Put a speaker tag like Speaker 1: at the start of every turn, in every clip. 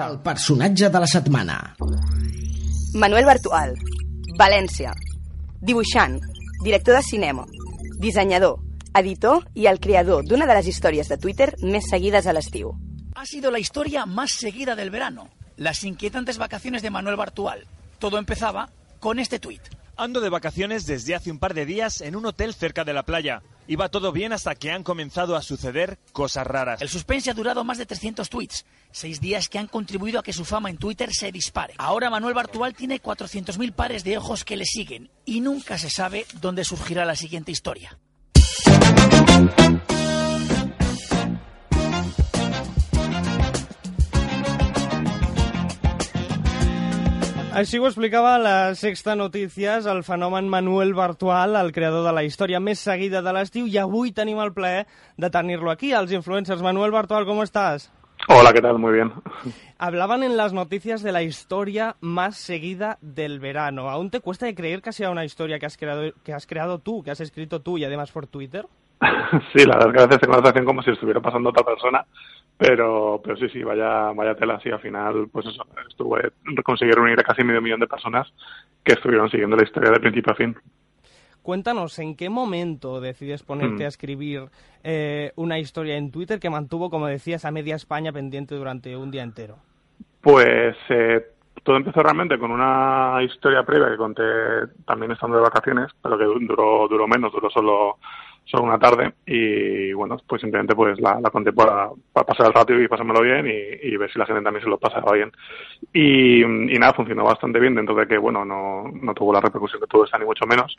Speaker 1: El personatge de la setmana.
Speaker 2: Manuel Bartual, València. Dibuixant, director de cinema, dissenyador, editor i el creador d'una de les històries de Twitter més seguides a l'estiu.
Speaker 3: Ha sido la historia más seguida del verano, las inquietantes vacaciones de Manuel Bartual. Todo empezaba con este tuit.
Speaker 4: Ando de vacaciones desde hace un par de días en un hotel cerca de la playa. Iba todo bien hasta que han comenzado a suceder cosas raras.
Speaker 3: El suspense ha durado más de 300 tweets, seis días que han contribuido a que su fama en Twitter se dispare. Ahora Manuel Bartual tiene 400.000 pares de ojos que le siguen y nunca se sabe dónde surgirá la siguiente historia.
Speaker 5: Així ho explicava la Sexta Notícies, el fenomen Manuel Bartual, el creador de la història més seguida de l'estiu, i avui tenim el plaer de tenir-lo aquí, els influencers. Manuel Bartual, ¿cómo estás?
Speaker 6: Hola, ¿qué tal? Muy bien.
Speaker 5: Hablaban en las noticias de la historia más seguida del verano. ¿Aún te cuesta de creer que sea una historia que has creado, que has creado tú, que has escrito tú y además por Twitter?
Speaker 6: Sí, la verdad es que a veces tengo la sensación como si estuviera pasando otra persona, pero, pero sí, sí, vaya, vaya tela, sí, al final, pues eso, estuve, conseguir reunir a casi medio millón de personas que estuvieron siguiendo la historia de principio a fin.
Speaker 5: Cuéntanos, ¿en qué momento decides ponerte
Speaker 6: Mm.
Speaker 5: a escribir eh, una historia en Twitter que mantuvo, como decías, a media España pendiente durante un día entero?
Speaker 6: Pues eh, todo empezó realmente con una historia previa que conté también estando de vacaciones, pero que du- duró, duró menos, duró solo, solo una tarde y bueno, pues simplemente pues la, la conté para, para pasar el rato y pasármelo bien y, y ver si la gente también se lo pasaba bien. Y, y nada, funcionó bastante bien dentro de que bueno, no, no tuvo la repercusión que tuvo esta ni mucho menos.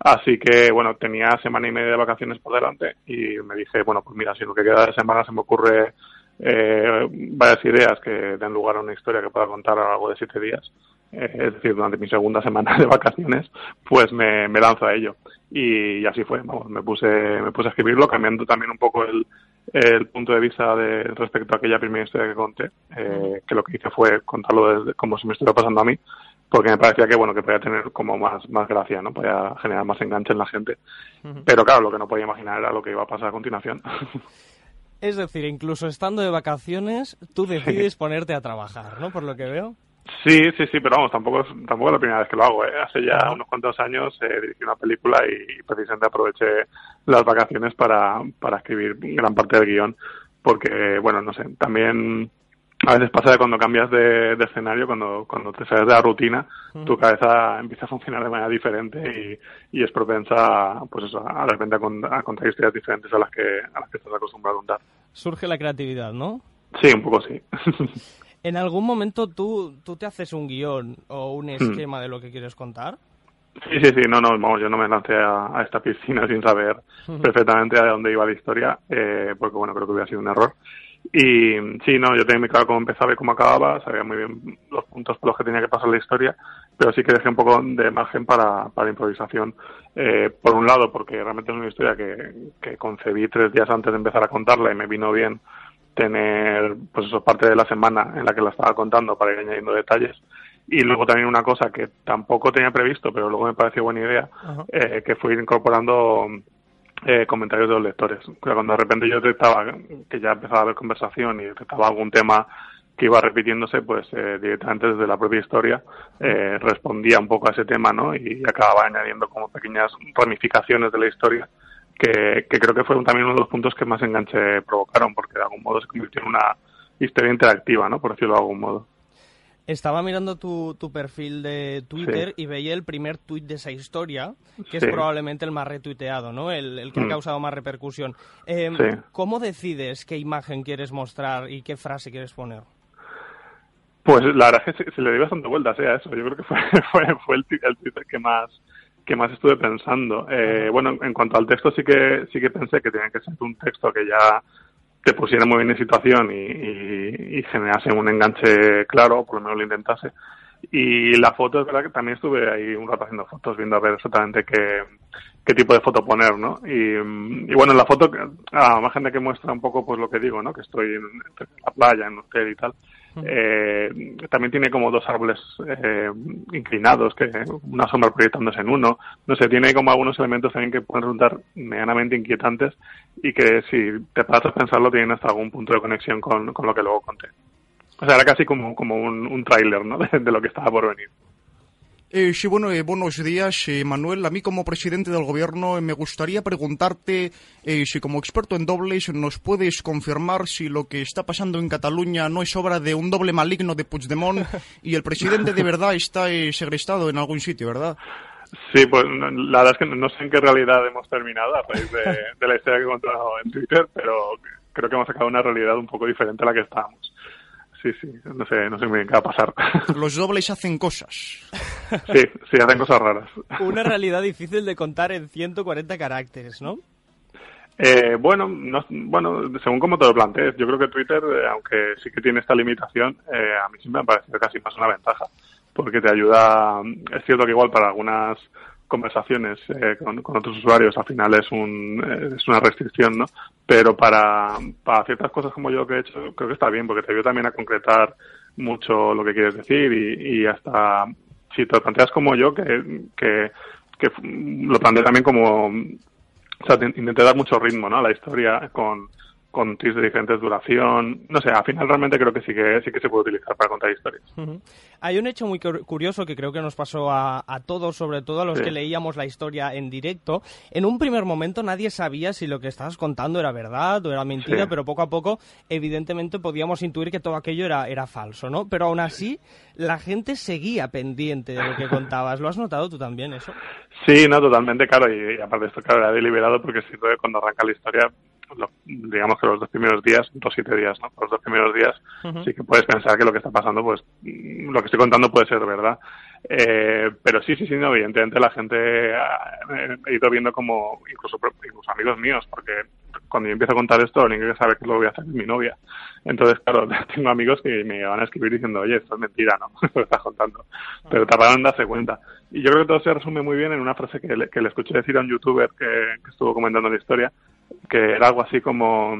Speaker 6: Así que, bueno, tenía semana y media de vacaciones por delante y me dije, bueno, pues mira, si lo que queda de semana se me ocurre eh, varias ideas que den lugar a una historia que pueda contar a lo largo de siete días, eh, es decir, durante mi segunda semana de vacaciones, pues me, me lanzo a ello. Y, así fue, vamos, me puse, me puse a escribirlo, cambiando también un poco el, el punto de vista de respecto a aquella primera historia que conté, eh, que lo que hice fue contarlo desde, como si me estuviera pasando a mí, porque me parecía que bueno que podía tener como más más gracia no podía generar más enganche en la gente. Pero claro lo que no podía imaginar era lo que iba a pasar a continuación
Speaker 5: Es decir, incluso estando de vacaciones, tú decides ponerte a trabajar, ¿no? Por lo que veo.
Speaker 6: sí sí sí pero vamos tampoco es tampoco es la primera vez que lo hago ¿eh? hace ya unos cuantos años eh, dirigí una película y precisamente aproveché las vacaciones para para escribir gran parte del guion porque bueno no sé también a veces pasa que cuando cambias de, de escenario, cuando, cuando te sales de la rutina, tu cabeza empieza a funcionar de manera diferente y, y es propensa pues eso, a de repente a, con- a contar historias diferentes a las que a las que estás acostumbrado a contar.
Speaker 5: Surge la creatividad, ¿no?
Speaker 6: Sí, un poco sí.
Speaker 5: ¿En algún momento tú, tú te haces un guion o un esquema de lo que quieres contar?
Speaker 6: Sí, sí, sí, no, no, vamos, yo no me lancé a, a esta piscina sin saber perfectamente a dónde iba la historia, eh, porque bueno, creo que hubiera sido un error. Y sí, no, yo tenía muy claro cómo empezaba y cómo acababa, sabía muy bien los puntos por los que tenía que pasar la historia, pero sí que dejé un poco de margen para, para improvisación. Eh, por un lado, porque realmente es una historia que, que concebí tres días antes de empezar a contarla y me vino bien tener, pues eso, parte de la semana en la que la estaba contando para ir añadiendo detalles. Y luego también una cosa que tampoco tenía previsto, pero luego me pareció buena idea, eh, que fue ir incorporando eh, comentarios de los lectores. Cuando de repente yo detectaba que ya empezaba a haber conversación y detectaba algún tema que iba repitiéndose, pues eh, directamente desde la propia historia eh, respondía un poco a ese tema, ¿no? Y acababa añadiendo como pequeñas ramificaciones de la historia que, que creo que fue también uno de los puntos que más enganche provocaron, porque de algún modo se convirtió en una historia interactiva, ¿no? Por decirlo de algún modo.
Speaker 5: Estaba mirando tu, tu perfil de Twitter
Speaker 6: Sí.
Speaker 5: y veía el primer tuit de esa historia, que
Speaker 6: Sí.
Speaker 5: es probablemente el más retuiteado, ¿no? El, el que ha
Speaker 6: Mm.
Speaker 5: causado más repercusión. Eh,
Speaker 6: Sí.
Speaker 5: ¿Cómo decides qué imagen quieres mostrar y qué frase quieres poner?
Speaker 6: Pues la verdad es que se, se le dio bastante vueltas eh, a eso. Yo creo que fue, fue, fue el, el Twitter que más que más estuve pensando. Eh, bueno, en, en cuanto al texto sí que sí que pensé que tenía que ser un texto que ya te pusiera muy bien en situación y, y, y generase un enganche claro, o por lo menos lo intentase. Y la foto, es verdad que también estuve ahí un rato haciendo fotos, viendo a ver exactamente qué, qué tipo de foto poner, ¿no? Y, bueno, en la foto, a más gente que muestra un poco pues lo que digo, ¿no? Que estoy en, en la playa, en un hotel y tal. Eh, también tiene como dos árboles eh, inclinados, que una sombra proyectándose en uno. No sé, tiene como algunos elementos también que pueden resultar medianamente inquietantes y que si te paras a pensarlo tienen hasta algún punto de conexión con, con lo que luego conté. O sea, era casi como, como un, un tráiler, ¿no? De, de lo que estaba por venir.
Speaker 7: Eh, sí, bueno, eh, buenos días, eh, Manuel. A mí como presidente del gobierno eh, me gustaría preguntarte eh, si como experto en dobles nos puedes confirmar si lo que está pasando en Cataluña no es obra de un doble maligno de Puigdemont y el presidente de verdad está segrestado en algún sitio, ¿verdad?
Speaker 6: Sí, pues la verdad es que no sé en qué realidad hemos terminado a raíz de, de la historia que he contado en Twitter, pero creo que hemos sacado una realidad un poco diferente a la que estábamos. Sí, sí, no sé, no sé muy bien qué va a pasar.
Speaker 7: Los dobles hacen cosas.
Speaker 6: Sí, sí, hacen cosas raras.
Speaker 5: Una realidad difícil de contar en 140 caracteres, ¿no?
Speaker 6: Eh, bueno, no- bueno, según como te lo plantees, yo creo que Twitter, eh, aunque sí que tiene esta limitación, eh, a mí siempre me ha parecido casi más una ventaja, porque te ayuda, es cierto que igual para algunas conversaciones eh, con, otros usuarios al final es un eh, es una restricción, ¿no? Pero para, para ciertas cosas como yo que he hecho, creo que está bien, porque te ayuda también a concretar mucho lo que quieres decir y, y hasta si te lo planteas como yo, que, que, que lo planteé también como o sea, te- intenté dar mucho ritmo ¿no? a la historia con, con tweets de diferentes duración. No sé, al final realmente creo que sí que sí que se puede utilizar para contar historias.
Speaker 5: Hay un hecho muy cur- curioso que creo que nos pasó a, a todos, sobre todo a los
Speaker 6: Sí.
Speaker 5: que leíamos la historia en directo. En un primer momento nadie sabía si lo que estabas contando era verdad o era mentira,
Speaker 6: Sí.
Speaker 5: pero poco a poco, evidentemente, podíamos intuir que todo aquello era, era falso, ¿no? Pero aún así, la gente seguía pendiente de lo que contabas. ¿Lo has notado tú también eso?
Speaker 6: Sí, no, totalmente, claro. Y, y aparte de esto, claro, era deliberado porque que cuando arranca la historia, lo- digamos que los dos primeros días, dos siete días, ¿no? Los dos primeros días sí que puedes pensar que lo que está pasando, pues mm, lo que estoy contando puede ser verdad. Eh, pero sí, sí, sí, no, evidentemente la gente ha he ido viendo como, incluso, incluso amigos míos, porque cuando yo empiezo a contar esto, lo único que sabe que lo voy a hacer es mi novia. Entonces, claro, tengo amigos que me van a escribir diciendo, oye, esto es mentira, ¿no? Que estás contando. Pero tardaron en darse cuenta. Y yo creo que todo se resume muy bien en una frase que le, que le escuché decir a un youtuber que, que estuvo comentando la historia, que era algo así como,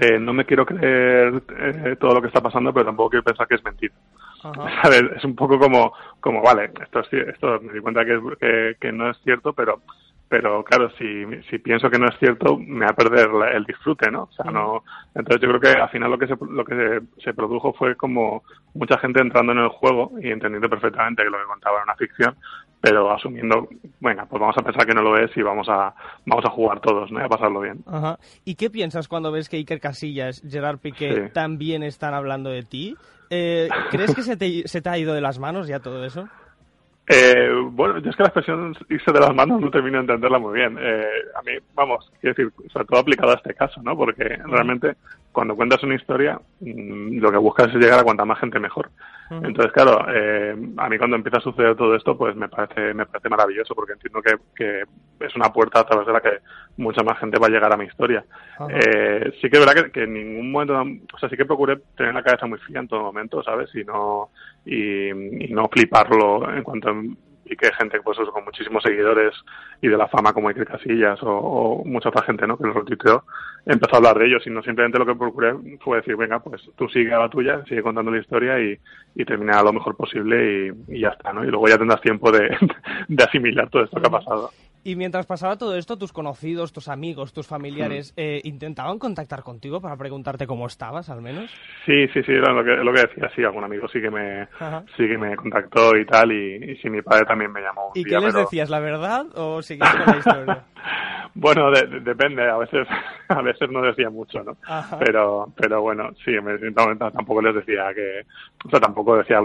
Speaker 6: eh, no me quiero creer eh, todo lo que está pasando, pero tampoco quiero pensar que es mentira.
Speaker 5: Ajá.
Speaker 6: ¿Sabes? Es un poco como, como vale, esto, es, esto me di cuenta que, es- que, que no es cierto, pero pero claro, si, si pienso que no es cierto, me va a perder la- el disfrute, ¿no? O sea, no. Entonces yo creo que al final lo que se, lo que se, se produjo fue como mucha gente entrando en el juego y entendiendo perfectamente que lo que contaba era una ficción, pero asumiendo, venga, pues vamos a pensar que no lo es y vamos a vamos a jugar todos, ¿no? Y a pasarlo bien.
Speaker 5: Ajá. ¿Y qué piensas cuando ves que Iker Casillas, Gerard Piqué
Speaker 6: Sí.
Speaker 5: también están hablando de ti? Eh, ¿Crees que se te, se te ha ido de las manos ya todo eso?
Speaker 6: Eh, bueno, yo es que la expresión irse de las manos no termino de entenderla muy bien. Eh, a mí, vamos, quiero decir, sobre todo aplicado a este caso, ¿no? Porque realmente cuando cuentas una historia, mm, lo que buscas es llegar a cuanta más gente mejor. Entonces, claro, eh, a mí cuando empieza a suceder todo esto, pues me parece, me parece maravilloso, porque entiendo que, que es una puerta a través de la que mucha más gente va a llegar a mi historia. Eh, sí que es verdad que, que en ningún momento, o sea, sí que procuré tener la cabeza muy fría en todo momento, ¿sabes? Y no, y, y no fliparlo en cuanto y que gente pues con muchísimos seguidores y de la fama como Iker Casillas o, mucha otra gente no que lo retuiteó empezó a hablar de ellos sino simplemente lo que procuré fue decir venga pues tú sigue a la tuya sigue contando la historia y, termina lo mejor posible y, ya está no y luego ya tendrás tiempo de asimilar todo esto que ha pasado
Speaker 5: Y mientras pasaba todo esto, tus conocidos, tus amigos, tus familiares, eh, ¿intentaban contactar contigo para preguntarte cómo estabas, al menos?
Speaker 6: Sí, sí, sí, era lo que, lo que decía, sí, algún amigo sí que me,
Speaker 5: Ajá.
Speaker 6: sí que me contactó y tal, y, y sí, mi padre también me llamó un
Speaker 5: ¿Y
Speaker 6: día,
Speaker 5: qué les
Speaker 6: pero-
Speaker 5: decías, la verdad o seguías con la historia?
Speaker 6: Bueno, de- de- depende, a veces, a veces no decía mucho, ¿no?
Speaker 5: Ajá.
Speaker 6: Pero, pero bueno, sí, me, no, tampoco les decía que, o sea, tampoco decía,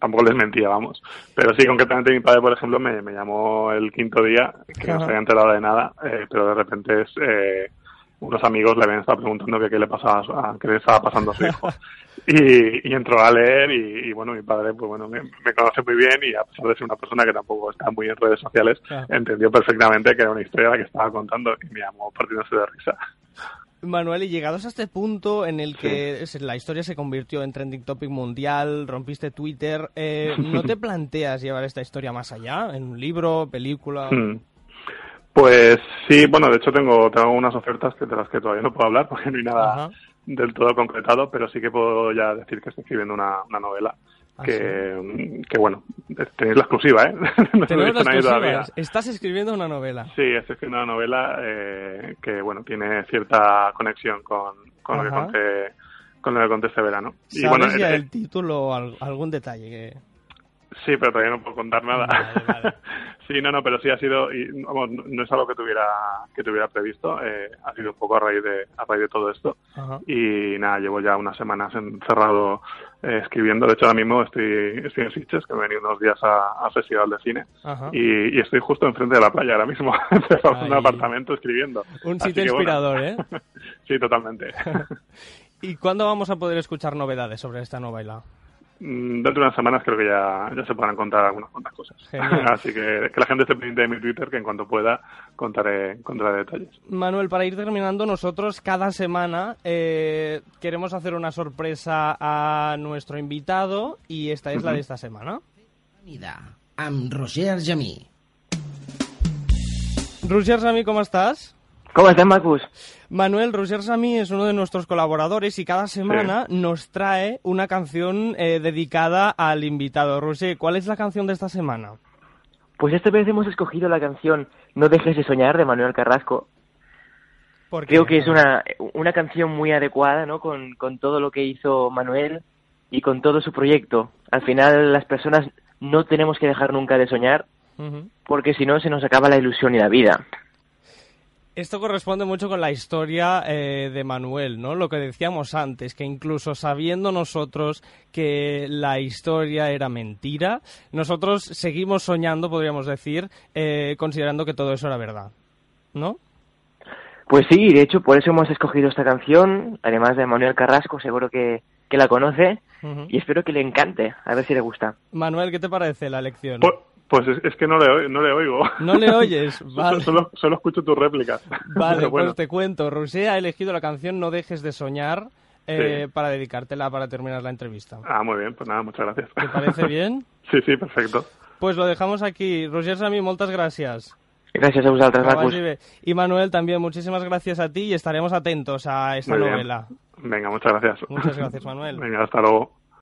Speaker 6: tampoco les mentía, vamos. Pero sí, concretamente mi padre, por ejemplo, me, me llamó el quinto día, que no
Speaker 5: Ajá.
Speaker 6: se había enterado de nada, eh, pero de repente es, eh, unos amigos le habían estado preguntando que qué le pasaba, a qué le estaba pasando a su hijo. Y, y entró a leer y, y, bueno, mi padre, pues bueno, me, me conoce muy bien y a pesar de ser una persona que tampoco está muy en redes sociales,
Speaker 5: Claro.
Speaker 6: entendió perfectamente que era una historia la que estaba contando y me llamó partiéndose de risa.
Speaker 5: Manuel, y llegados a este punto en el que la historia se convirtió en trending topic mundial, rompiste Twitter, eh, ¿no te planteas llevar esta historia más allá? ¿En un libro, película?
Speaker 6: Hmm. Pues sí, bueno, de hecho tengo, tengo unas ofertas que de las que todavía no puedo hablar porque no hay nada
Speaker 5: Ajá.
Speaker 6: del todo concretado, pero sí que puedo ya decir que estoy escribiendo una, una novela
Speaker 5: Ah,
Speaker 6: que, que bueno, tenéis la exclusiva, ¿eh? no
Speaker 5: Tenemos
Speaker 6: todavía.
Speaker 5: exclusivas. Estás escribiendo una novela.
Speaker 6: Sí, estoy escribiendo una novela eh, que, bueno, tiene cierta conexión con, con lo que conté con lo del conteste verano.
Speaker 5: Y ¿Sabes bueno, ya eh, el título o algún detalle que...
Speaker 6: Sí, pero todavía no puedo contar nada. sí, no, no, pero sí ha sido, y, vamos, no es algo que tuviera que tuviera previsto, eh, ha sido un poco a raíz de a raíz de todo esto. Y nada, llevo ya unas semanas encerrado eh, escribiendo. De hecho, ahora mismo estoy, estoy en Sitges, que he venido unos días a, Festival de Cine, y, estoy justo enfrente de la playa ahora mismo, en un apartamento escribiendo.
Speaker 5: Un sitio inspirador, ¿eh?
Speaker 6: sí, totalmente.
Speaker 5: ¿Y cuándo vamos a poder escuchar novedades sobre esta novela?
Speaker 6: Mm, dentro de unas semanas creo que ya, ya se podrán contar algunas cuantas cosas. Así que que la gente esté pendiente de mi Twitter, que en cuanto pueda contaré, contaré detalles.
Speaker 5: Manuel, para ir terminando, nosotros cada semana eh, queremos hacer una sorpresa a nuestro invitado y esta es la de esta semana.
Speaker 1: Am Roger Jamí.
Speaker 5: Roger Jamí, ¿cómo estás?
Speaker 8: ¿Cómo estás, Marcus?
Speaker 5: Manuel Roger Sami es uno de nuestros colaboradores y cada semana nos trae una canción eh, dedicada al invitado. Roger, ¿cuál es la canción de esta semana?
Speaker 8: Pues esta vez hemos escogido la canción No dejes de soñar de Manuel Carrasco. Creo que es una, una canción muy adecuada ¿no? con, con todo lo que hizo Manuel y con todo su proyecto. Al final las personas no tenemos que dejar nunca de soñar porque si no se nos acaba la ilusión y la vida.
Speaker 5: Esto corresponde mucho con la historia eh, de Manuel, ¿no? Lo que decíamos antes, que incluso sabiendo nosotros que la historia era mentira, nosotros seguimos soñando, podríamos decir, eh, considerando que todo eso era verdad, ¿no?
Speaker 8: Pues sí, de hecho, por eso hemos escogido esta canción, además de Manuel Carrasco, seguro que, la conoce, y espero que le encante, a ver si le gusta.
Speaker 5: Manuel, ¿qué te parece la lección?
Speaker 6: Pues, pues es, que no le, no le oigo.
Speaker 5: No le oyes, vale.
Speaker 6: solo, solo, escucho tu réplica.
Speaker 5: Vale, pues te cuento. Rosé ha elegido la canción No dejes de soñar eh, para dedicártela para terminar la entrevista.
Speaker 6: Ah, muy bien. Pues nada, muchas gracias.
Speaker 5: ¿Te parece bien?
Speaker 6: sí, sí, perfecto.
Speaker 5: Pues lo dejamos aquí. Roger Sami, muchas gracias.
Speaker 8: Gracias a vosotros, Marcus.
Speaker 5: Y Manuel, también muchísimas gracias a ti y estaremos atentos a esta novela.
Speaker 6: Venga, muchas gracias.
Speaker 5: Muchas gracias, Manuel.
Speaker 6: Venga, hasta luego.